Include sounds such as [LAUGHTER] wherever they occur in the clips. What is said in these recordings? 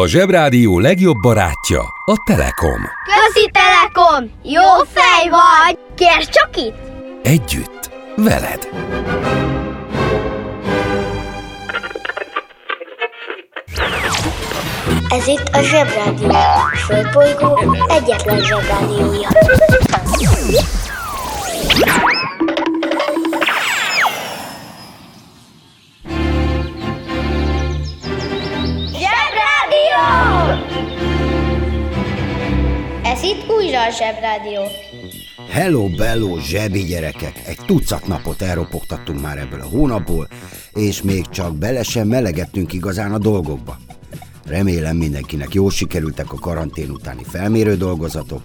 A Zsebrádió legjobb barátja a Telekom. Közi Telekom! Jó fej vagy! Kérd csak itt! Együtt, veled. Ez itt a Zsebrádió. Földbolygó egyetlen Zsebrádiója. Zsebrádió. Hello, bello, zsebi gyerekek! Egy tucat napot elropogtattunk már ebből a hónapból, és még csak bele sem melegettünk igazán a dolgokba. Remélem mindenkinek jól sikerültek a karantén utáni felmérő dolgozatok,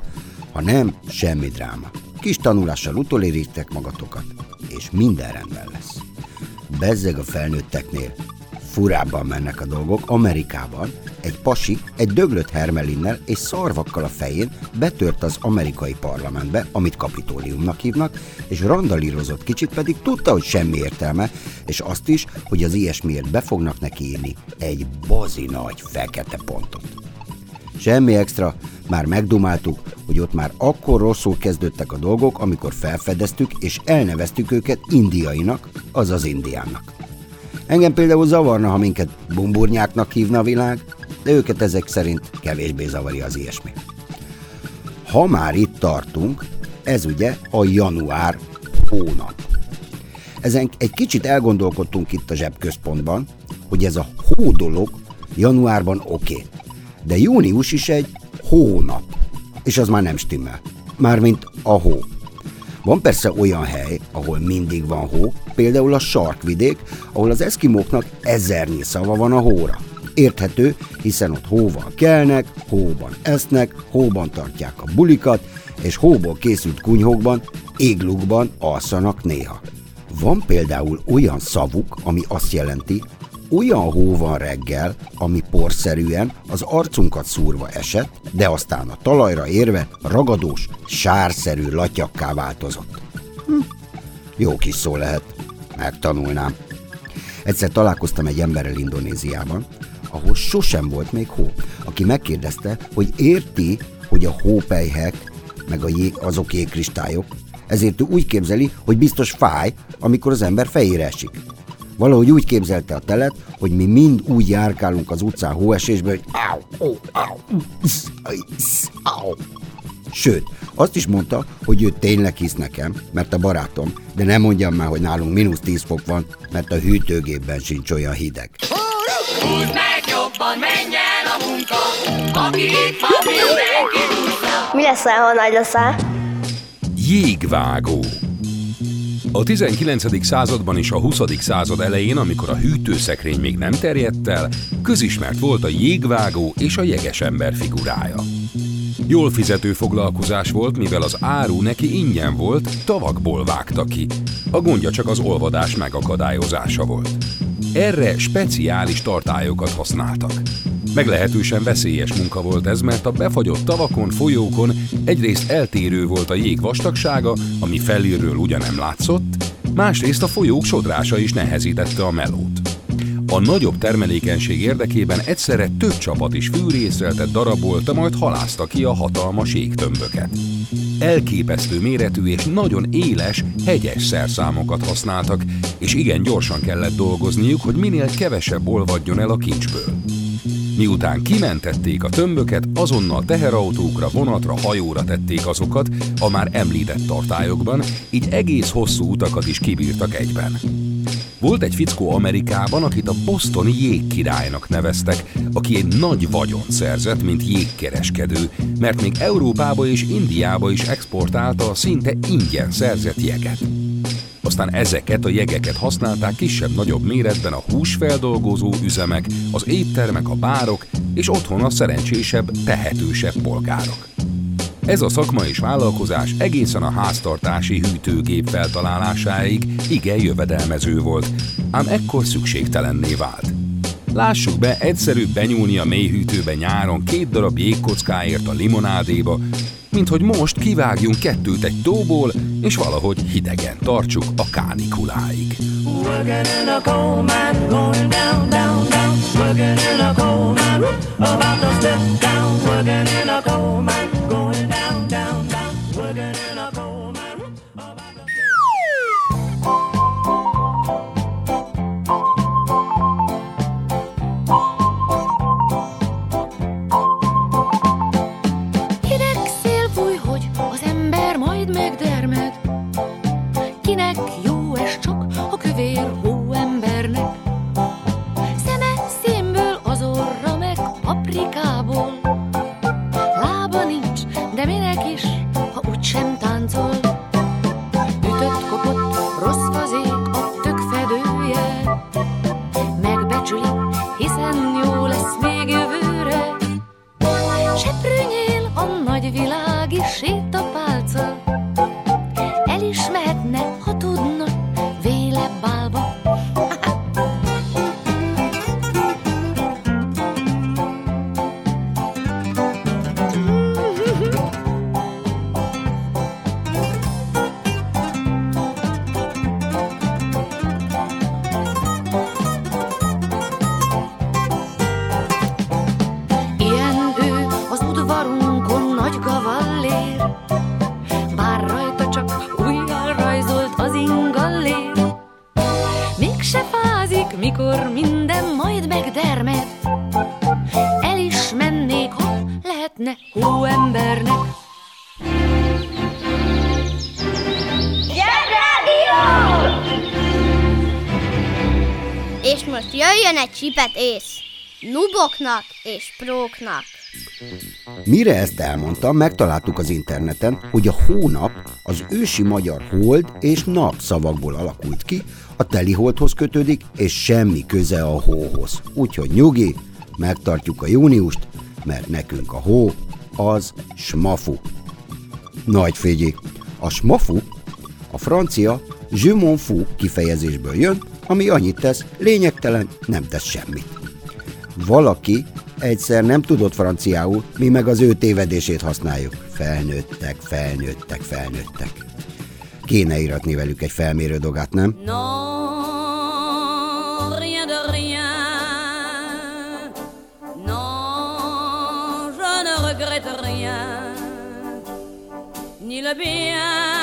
ha nem, semmi dráma. Kis tanulással utolérítek magatokat, és minden rendben lesz. Bezzeg a felnőtteknél. Furábban mennek a dolgok. Amerikában egy pasi egy döglött hermelinnel és szarvakkal a fején betört az amerikai parlamentbe, amit kapitóliumnak hívnak, és randalírozott kicsit, pedig tudta, hogy semmi értelme, és azt is, hogy az ilyesmiért be fognak neki írni egy bazi nagy fekete pontot. Semmi extra, már megdumáltuk, hogy ott már akkor rosszul kezdődtek a dolgok, amikor felfedeztük és elneveztük őket indiainak, azaz indiánnak. Engem például zavarna, ha minket bumburnyáknak hívna a világ, de őket ezek szerint kevésbé zavarja az ilyesmi. Ha már itt tartunk, ez ugye a január hónap. Ezen egy kicsit elgondolkodtunk itt a zsebközpontban, hogy ez a hó dolog januárban oké, okay, de június is egy hónap, és az már nem stimmel. Mármint a hó. Van persze olyan hely, ahol mindig van hó, például a sarkvidék, ahol az eszkimóknak ezernyi szava van a hóra. Érthető, hiszen ott hóval kelnek, hóban esznek, hóban tartják a bulikat, és hóból készült kunyhókban, églukban alszanak néha. Van például olyan szavuk, ami azt jelenti, olyan hó van reggel, ami porszerűen az arcunkat szúrva esett, de aztán a talajra érve ragadós, sárszerű latyakká változott. Hm. Jó kis szó lehet, megtanulnám. Egyszer találkoztam egy emberrel Indonéziában, ahol sosem volt még hó, aki megkérdezte, hogy érti, hogy a hópelyhek, meg a jég, azok jégkristályok, ezért ő úgy képzeli, hogy biztos fáj, amikor az ember fejére esik. Valahogy úgy képzelte a telet, hogy mi mind úgy járkálunk az utcán hóesésbe, hogy áu, ó, áu, isz, isz, áu. Sőt, azt is mondta, hogy ő tényleg hisz nekem, mert a barátom, de nem mondjam már, hogy nálunk mínusz 10 fok van, mert a hűtőgépben sincs olyan hideg. Húzd meg jobban, menj el a munka, aki itt van, mindenki. Mi leszel, ha nagy leszel? Jégvágó. A 19. században és a 20. század elején, amikor a hűtőszekrény még nem terjedt el, közismert volt a jégvágó és a jeges ember figurája. Jól fizető foglalkozás volt, mivel az áru neki ingyen volt, tavakból vágta ki. A gondja csak az olvadás megakadályozása volt. Erre speciális tartályokat használtak. Meglehetősen veszélyes munka volt ez, mert a befagyott tavakon, folyókon egyrészt eltérő volt a jég vastagsága, ami felülről ugyan nem látszott, másrészt a folyók sodrása is nehezítette a melót. A nagyobb termelékenység érdekében egyszerre több csapat is fűrészeltet darabolta, majd halázta ki a hatalmas égtömböket. Elképesztő méretű és nagyon éles, hegyes szerszámokat használtak, és igen gyorsan kellett dolgozniuk, hogy minél kevesebb olvadjon el a kincsből. Miután kimentették a tömböket, azonnal teherautókra, vonatra, hajóra tették azokat a már említett tartályokban, így egész hosszú utakat is kibírtak egyben. Volt egy fickó Amerikában, akit a bostoni jégkirálynak neveztek, aki egy nagy vagyont szerzett, mint jégkereskedő, mert még Európába és Indiába is exportálta a szinte ingyen szerzett jeget. Aztán ezeket a jegeket használták kisebb-nagyobb méretben a húsfeldolgozó üzemek, az éttermek, a bárok és otthon a szerencsésebb, tehetősebb polgárok. Ez a szakma és vállalkozás egészen a háztartási hűtőgép feltalálásáig igen jövedelmező volt, ám ekkor szükségtelenné vált. Lássuk be, egyszerűbb benyúlni a mélyhűtőbe nyáron két darab jégkockáért a limonádéba, mint hogy most kivágjunk kettőt egy tóból, és valahogy hidegen tartsuk a kánikuláig. Working lehetne hóembernek És most jöjjön egy csipet ész. Nuboknak és próknak. Mire ezt elmondtam, megtaláltuk az interneten, hogy a hónap az ősi magyar hold és nap szavakból alakult ki, a teliholdhoz kötődik, és semmi köze a hóhoz. Úgyhogy nyugi, megtartjuk a júniust, mert nekünk a hó az smafu. Nagy figyi, a smafu a francia je fous kifejezésből jön, ami annyit tesz, lényegtelen, nem tesz semmit. Valaki egyszer nem tudott franciául, mi meg az ő tévedését használjuk. Felnőttek, felnőttek, felnőttek. Kéne íratni velük egy felmérő dogát, nem? Non, rien de rien. Regrette rien. Ni le bien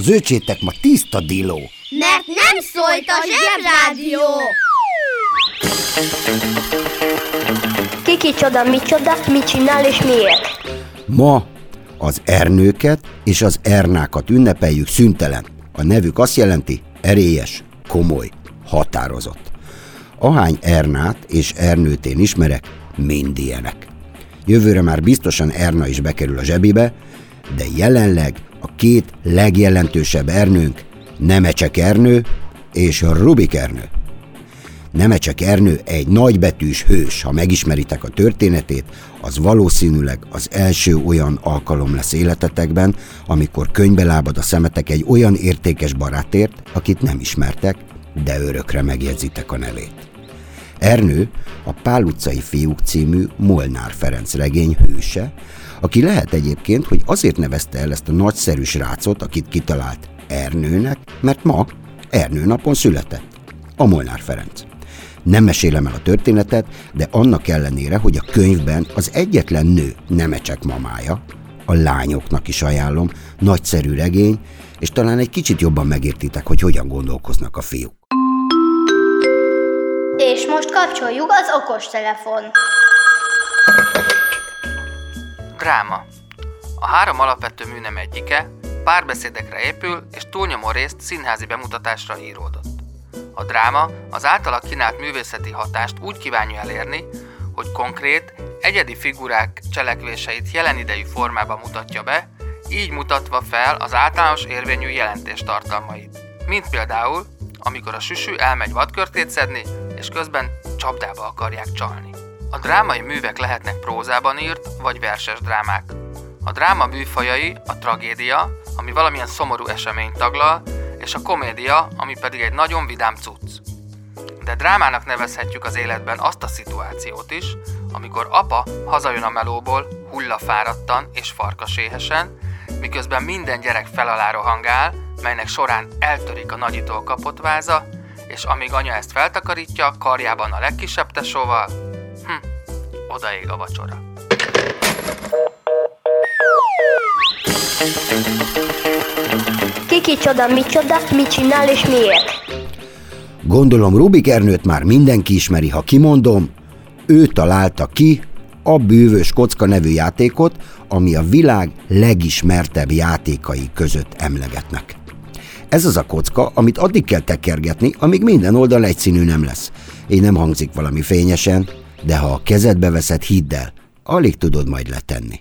Az öcsétek ma tiszta diló. Mert nem szólt a zsebrádió. Kiki csoda, mi csoda, mit csinál és miért? Ma az ernőket és az ernákat ünnepeljük szüntelen. A nevük azt jelenti erélyes, komoly, határozott. Ahány ernát és ernőt én ismerek, mind ilyenek. Jövőre már biztosan Erna is bekerül a zsebébe, de jelenleg a két legjelentősebb ernőnk Nemecsek Ernő és Rubik Ernő. Nemecsek Ernő egy nagybetűs hős, ha megismeritek a történetét, az valószínűleg az első olyan alkalom lesz életetekben, amikor könybe lábad a szemetek egy olyan értékes barátért, akit nem ismertek, de örökre megjegyzitek a nevét. Ernő a Pál utcai fiúk című Molnár Ferenc regény hőse, aki lehet egyébként, hogy azért nevezte el ezt a nagyszerű srácot, akit kitalált Ernőnek, mert ma Ernő napon született. A Molnár Ferenc. Nem mesélem el a történetet, de annak ellenére, hogy a könyvben az egyetlen nő Nemecsek mamája, a lányoknak is ajánlom, nagyszerű regény, és talán egy kicsit jobban megértitek, hogy hogyan gondolkoznak a fiúk. És most kapcsoljuk az okostelefon. Dráma. A három alapvető műnem egyike párbeszédekre épül, és túlnyomó részt színházi bemutatásra íródott. A dráma az általa kínált művészeti hatást úgy kívánja elérni, hogy konkrét, egyedi figurák cselekvéseit jelen idejű formában mutatja be, így mutatva fel az általános érvényű jelentés tartalmait. Mint például, amikor a süsű elmegy vadkörtét szedni, és közben csapdába akarják csalni. A drámai művek lehetnek prózában írt, vagy verses drámák. A dráma műfajai a tragédia, ami valamilyen szomorú eseményt taglal, és a komédia, ami pedig egy nagyon vidám cucc. De drámának nevezhetjük az életben azt a szituációt is, amikor apa hazajön a melóból hullafáradtan és farkaséhesen, miközben minden gyerek felalá rohangál, melynek során eltörik a nagyitól kapott váza, és amíg anya ezt feltakarítja, karjában a legkisebb tesóval, hm, odaég a vacsora. Kiki csoda, micsoda, mit csinál és miért? Gondolom Rubik Ernőt már mindenki ismeri, ha kimondom, ő találta ki a bűvös kocka nevű játékot, ami a világ legismertebb játékai között emlegetnek. Ez az a kocka, amit addig kell tekergetni, amíg minden oldal egyszínű nem lesz. Így nem hangzik valami fényesen, de ha a kezedbe veszed, hidd el, alig tudod majd letenni.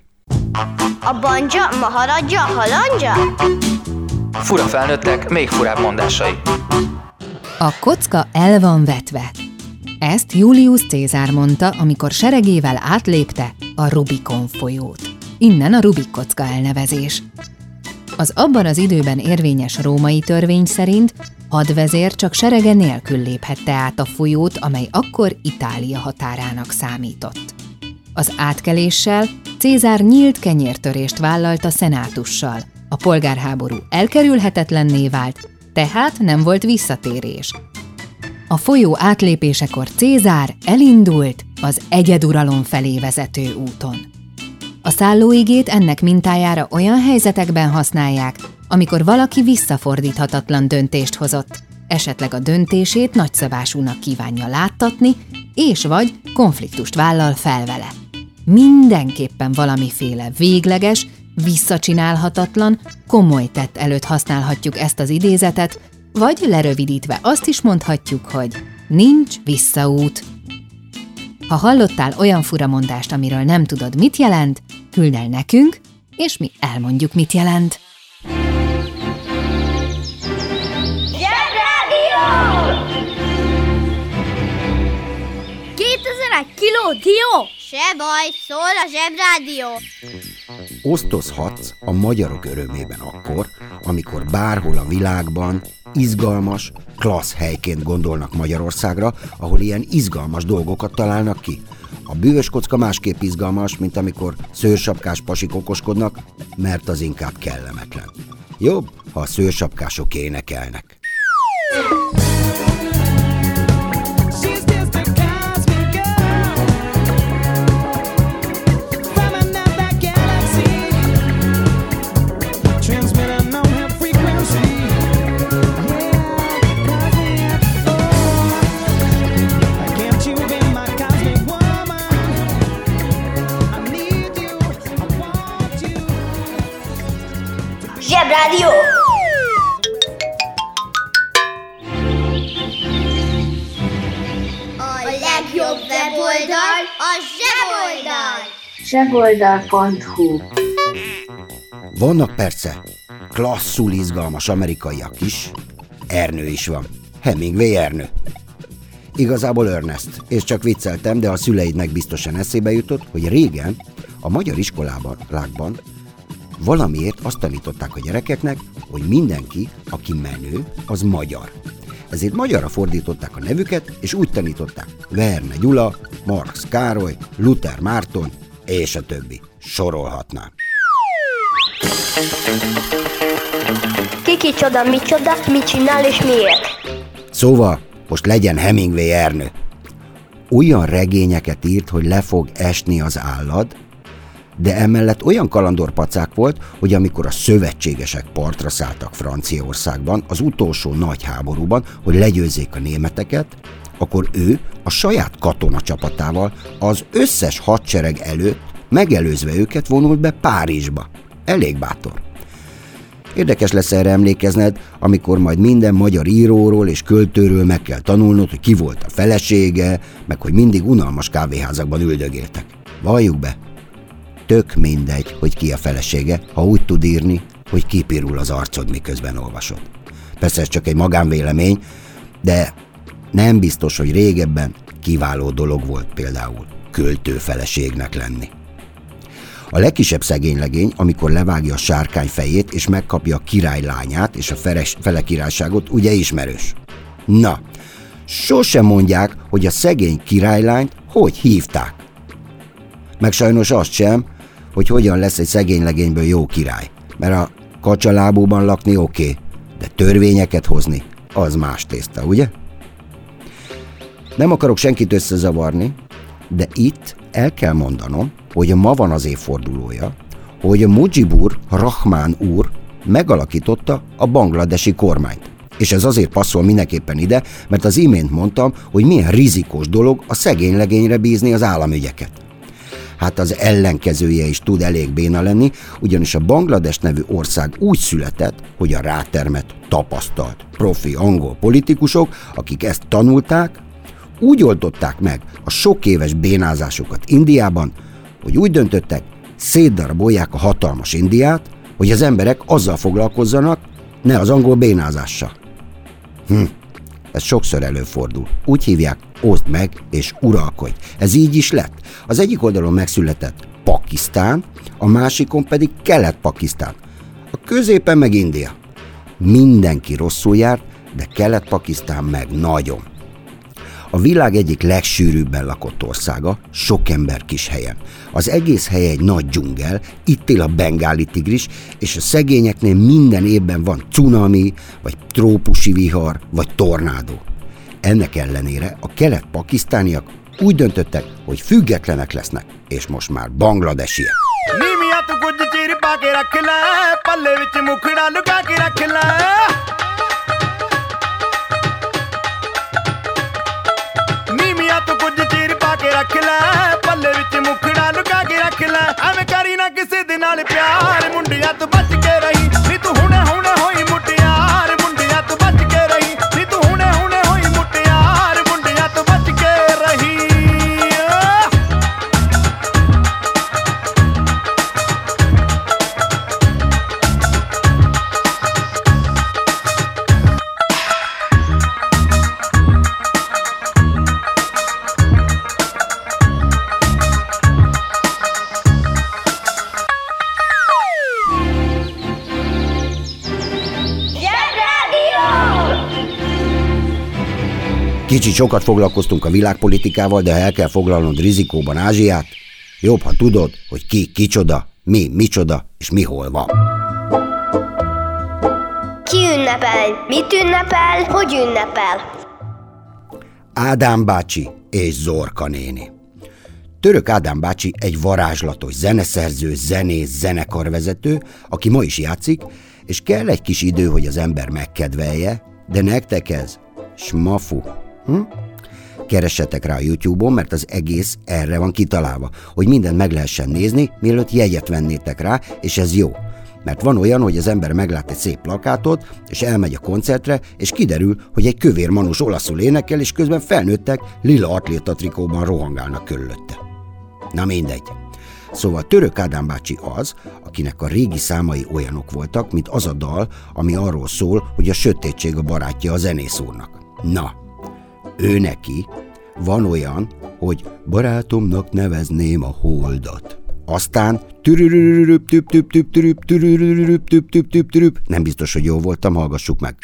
A banja, maharadja, halandja? Fura felnőttek, még furább mondásai. A kocka el van vetve. Ezt Julius Cézár mondta, amikor seregével átlépte a Rubikon folyót. Innen a Rubik kocka elnevezés. Az abban az időben érvényes római törvény szerint hadvezér csak serege nélkül léphette át a folyót, amely akkor Itália határának számított. Az átkeléssel Cézár nyílt kenyértörést vállalt a szenátussal. A polgárháború elkerülhetetlenné vált, tehát nem volt visszatérés. A folyó átlépésekor Cézár elindult az egyeduralom felé vezető úton. A szállóigét ennek mintájára olyan helyzetekben használják, amikor valaki visszafordíthatatlan döntést hozott, esetleg a döntését nagyszabásúnak kívánja láttatni, és vagy konfliktust vállal fel vele. Mindenképpen valamiféle végleges, visszacsinálhatatlan, komoly tett előtt használhatjuk ezt az idézetet, vagy lerövidítve azt is mondhatjuk, hogy nincs visszaút. Ha hallottál olyan furamondást, amiről nem tudod, mit jelent, küld el nekünk, és mi elmondjuk, mit jelent. Kiló dió? Se baj, szól a Zsebrádió. Osztozhatsz a magyarok örömében akkor, amikor bárhol a világban izgalmas, klassz helyként gondolnak Magyarországra, ahol ilyen izgalmas dolgokat találnak ki. A bűvös kocka másképp izgalmas, mint amikor szőrsapkás pasik okoskodnak, mert az inkább kellemetlen. Jobb, ha a szőrsapkások énekelnek. Zseboldal.hu Vannak persze klasszul izgalmas amerikaiak is, Ernő is van. Hemingway Ernő. Igazából Ernest, és csak vicceltem, de a szüleidnek biztosan eszébe jutott, hogy régen a magyar iskolában, lákban valamiért azt tanították a gyerekeknek, hogy mindenki, aki menő, az magyar. Ezért magyarra fordították a nevüket, és úgy tanították Verne Gyula, Marx Károly, Luther Márton, és a többi. Sorolhatnám. Kiki csoda, micsoda, mit csinál és miért? Szóval most legyen Hemingway Ernő. Olyan regényeket írt, hogy le fog esni az állad, de emellett olyan kalandorpacák volt, hogy amikor a szövetségesek partra szálltak Franciaországban, az utolsó nagy háborúban, hogy legyőzzék a németeket, akkor ő a saját katona csapatával az összes hadsereg előtt megelőzve őket vonult be Párizsba. Elég bátor. Érdekes lesz erre emlékezned, amikor majd minden magyar íróról és költőről meg kell tanulnod, hogy ki volt a felesége, meg hogy mindig unalmas kávéházakban üldögéltek. Valljuk be, tök mindegy, hogy ki a felesége, ha úgy tud írni, hogy kipirul az arcod, miközben olvasod. Persze ez csak egy magánvélemény, de nem biztos, hogy régebben kiváló dolog volt például költő feleségnek lenni. A legkisebb szegénylegény, amikor levágja a sárkány fejét, és megkapja a király lányát és a feles, fele királyságot, ugye ismerős. Na, sosem mondják, hogy a szegény királylányt hogy hívták. Meg sajnos azt sem, hogy hogyan lesz egy szegény legényből jó király. Mert a kacsalábúban lakni oké, okay, de törvényeket hozni, az más tészta, ugye? Nem akarok senkit összezavarni, de itt el kell mondanom, hogy ma van az évfordulója, hogy Mujibur Rahman úr megalakította a bangladesi kormányt. És ez azért passzol mindenképpen ide, mert az imént mondtam, hogy milyen rizikós dolog a szegény legényre bízni az államügyeket. Hát az ellenkezője is tud elég béna lenni, ugyanis a Banglades nevű ország úgy született, hogy a rátermet tapasztalt profi angol politikusok, akik ezt tanulták, úgy oldották meg a sok éves bénázásokat Indiában, hogy úgy döntöttek, szétdarabolják a hatalmas Indiát, hogy az emberek azzal foglalkozzanak, ne az angol bénázással. Hm, ez sokszor előfordul. Úgy hívják, oszd meg és uralkodj. Ez így is lett. Az egyik oldalon megszületett Pakisztán, a másikon pedig Kelet-Pakisztán. A középen meg India. Mindenki rosszul járt, de Kelet-Pakisztán meg nagyon. A világ egyik legsűrűbben lakott országa, sok ember kis helyen. Az egész hely egy nagy dzsungel, itt él a bengáli tigris, és a szegényeknél minden évben van cunami, vagy trópusi vihar, vagy tornádó. Ennek ellenére a kelet-pakisztániak úgy döntöttek, hogy függetlenek lesznek, és most már bangladesiek. ਨੀਵੀਆਂ ਤੂੰ ਕੁਝ ਚਿਰ ਪਾ ਕੇ ਰੱਖ ਲੈ ਪੱਲੇ ਵਿੱਚ ਮੁਖੜਾ ਲੁਕਾ ਕੇ ਰੱਖ ਲੈ the butt. Sokat foglalkoztunk a világpolitikával, de ha el kell foglalnod rizikóban Ázsiát, jobb, ha tudod, hogy ki kicsoda, mi micsoda, és mi hol van. Ki ünnepel? Mit ünnepel? Hogy ünnepel? Ádám bácsi és Zorka néni. Török Ádám bácsi egy varázslatos zeneszerző, zenész, zenekarvezető, aki ma is játszik, és kell egy kis idő, hogy az ember megkedvelje, de nektek ez smafu. Hm? Keressetek rá a YouTube-on, mert az egész erre van kitalálva, hogy mindent meg lehessen nézni, mielőtt jegyet vennétek rá, és ez jó. Mert van olyan, hogy az ember meglát egy szép plakátot, és elmegy a koncertre, és kiderül, hogy egy kövér manus olaszul énekel, és közben felnőttek lila atlétatrikóban rohangálnak körülötte. Na mindegy. Szóval Török Ádám bácsi az, akinek a régi számai olyanok voltak, mint az a dal, ami arról szól, hogy a sötétség a barátja a zenész úrnak. Na, ő neki van olyan, hogy barátomnak nevezném a holdat. Aztán türürürürüp, tüp, tüp, tüp, türüp, türürürürüp, tüp, tüp, tüp, türüp. Nem biztos, hogy jó voltam, hallgassuk meg.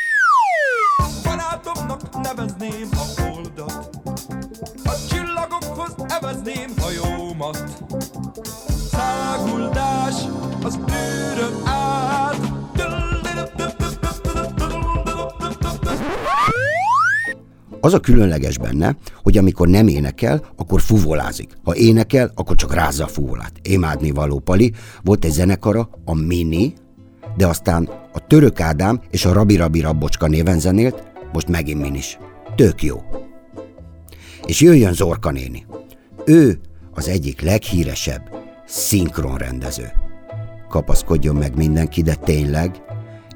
Az a különleges benne, hogy amikor nem énekel, akkor fuvolázik. Ha énekel, akkor csak rázza a fuvolát. Émádni való Pali. Volt egy zenekara, a Mini, de aztán a Török Ádám és a Rabi Rabi Rabbocska néven zenélt, most megint Minis. Tök jó. És jöjjön Zorka néni. Ő az egyik leghíresebb szinkronrendező. Kapaszkodjon meg mindenki, de tényleg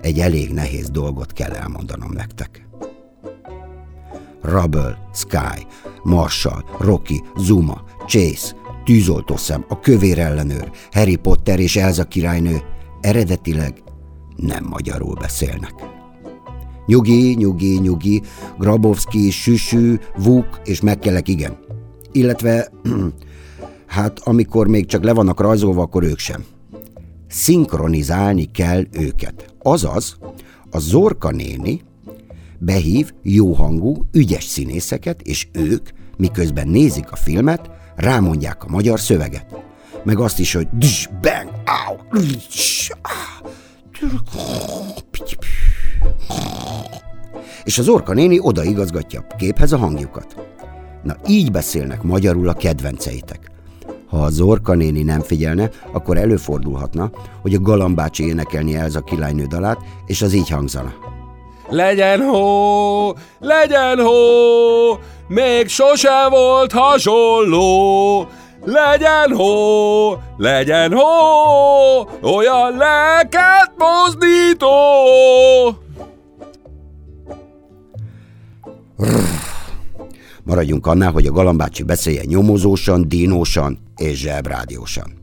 egy elég nehéz dolgot kell elmondanom nektek. Rubble, Sky, Marshall, Rocky, Zuma, Chase, tűzoltószem, a kövér ellenőr, Harry Potter és Elza királynő eredetileg nem magyarul beszélnek. Nyugi, nyugi, nyugi, Grabowski, Süsű, Vuk és Mekkelek igen. Illetve, [CLEARS THROAT] hát amikor még csak le vannak rajzolva, akkor ők sem. Szinkronizálni kell őket. Azaz, a Zorka néni behív jóhangú, ügyes színészeket, és ők, miközben nézik a filmet, rámondják a magyar szöveget. Meg azt is, hogy dzs, bang, áu, és az orka néni odaigazgatja a képhez a hangjukat. Na így beszélnek magyarul a kedvenceitek. Ha az orka néni nem figyelne, akkor előfordulhatna, hogy a galambácsi énekelni Elza királynő dalát, és az így hangzana. Legyen hó, legyen hó, még sose volt hasonló. Legyen hó, legyen hó, olyan lelket mozdító. Maradjunk annál, hogy a galambácsi beszéljen nyomozósan, dinósan és zsebrádiósan.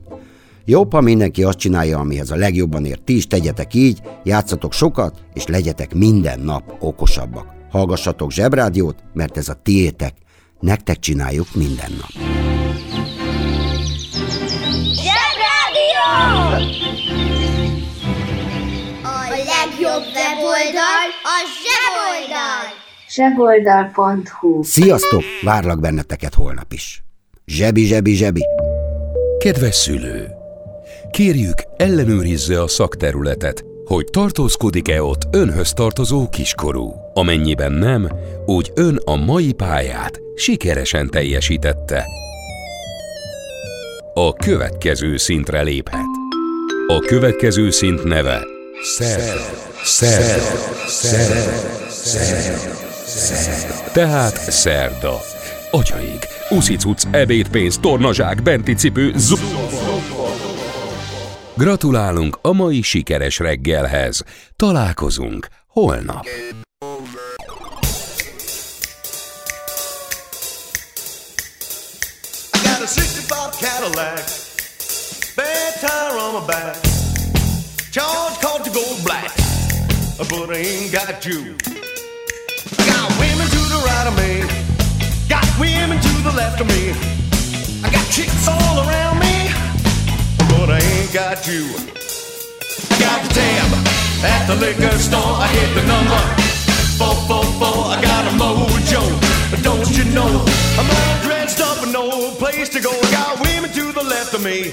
Jobb, ha mindenki azt csinálja, amihez a legjobban ért. Ti is tegyetek így, játszatok sokat, és legyetek minden nap okosabbak. Hallgassatok zsebrádiót, mert ez a tiétek. Nektek csináljuk minden nap. Zsebrádió! A legjobb weboldal a zseboldal! zseboldal.hu Sziasztok! Várlak benneteket holnap is. Zsebi, zsebi, zsebi. Kedves szülő! Kérjük, ellenőrizze a szakterületet, hogy tartózkodik-e ott önhöz tartozó kiskorú. Amennyiben nem, úgy ön a mai pályát sikeresen teljesítette. A következő szintre léphet. A következő szint neve Szerda. Szerda. Szerda. Szerda. Szerda. Tehát szerda. Atyaik, uszicuc, ebédpénz, tornazsák, benti cipő, zub... Gratulálunk a mai sikeres reggelhez. Találkozunk holnap. I got a 65 Cadillac, bad tire on my back. Charge called to go black, but I ain't got you. Got women to the right of me, got women to the left of me. I got chicks all around but I ain't got you. I got the tab at the liquor store. I hit the number four four four. I got a mojo, don't you know? I'm all dressed up and no place to go. I got women to the left of me.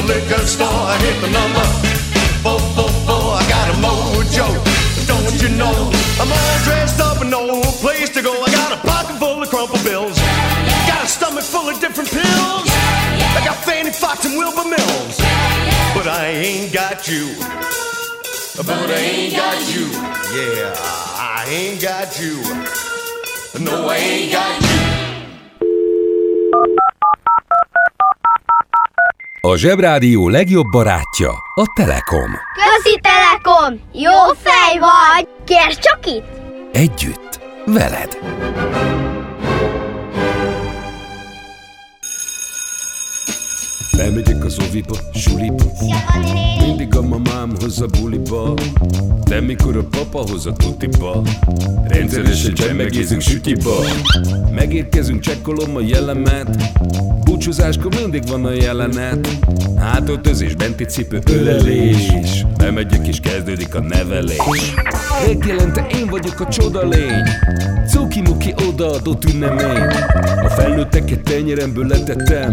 The liquor store. I hit the number four four four. I got a mojo, don't you know? I'm all dressed up and no place to go. I got a pocket full of crumpled bills, got a stomach full of different pills. I got Fanny Fox and Wilbur Mills, but I ain't got you. But I ain't got you. Yeah, I ain't got you. No, I ain't got you. A Zsebrádió legjobb barátja a Telekom. Közi Telekom! Jó fej vagy! Kérd csak itt! Együtt, veled. Bemegyek az oviba, suliba. Mindig a mamám hoz a buliba. De mikor a papa hoz a tutiba Rendszeresen csemmegézünk sütiba. Megérkezünk, csekkolom a jellemet. Búcsúzáskor mindig van a jelenet. Hátöltözés, benti cipő, ölelés. Bemegyek és kezdődik a nevelés. Reggelente én vagyok a csoda lény. Cuki-muki odaadott ünnemény. A felnőtteket tenyeremből letettem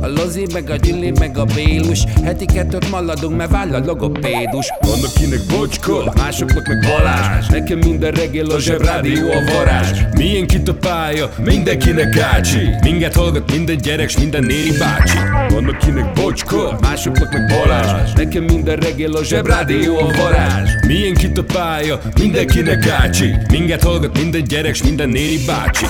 a Lozi, meg a Gyüli, meg a Bélus. Heti kettőt maladunk, mert váll a logopédus. Van akinek bocska, másoknak meg Balázs. Nekem minden reggel a zsebrádió a varázs. Milyen kit a pálya, mindenkinek ácsi. Minket hallgat minden gyerek, s minden néri bácsi. Van akinek bocska, másoknak meg Balázs. Nekem minden reggel a zsebrádió a varázs. Milyen kit a pálya, mindenkinek ácsi. Minket hallgat minden gyerek, s minden néri bácsi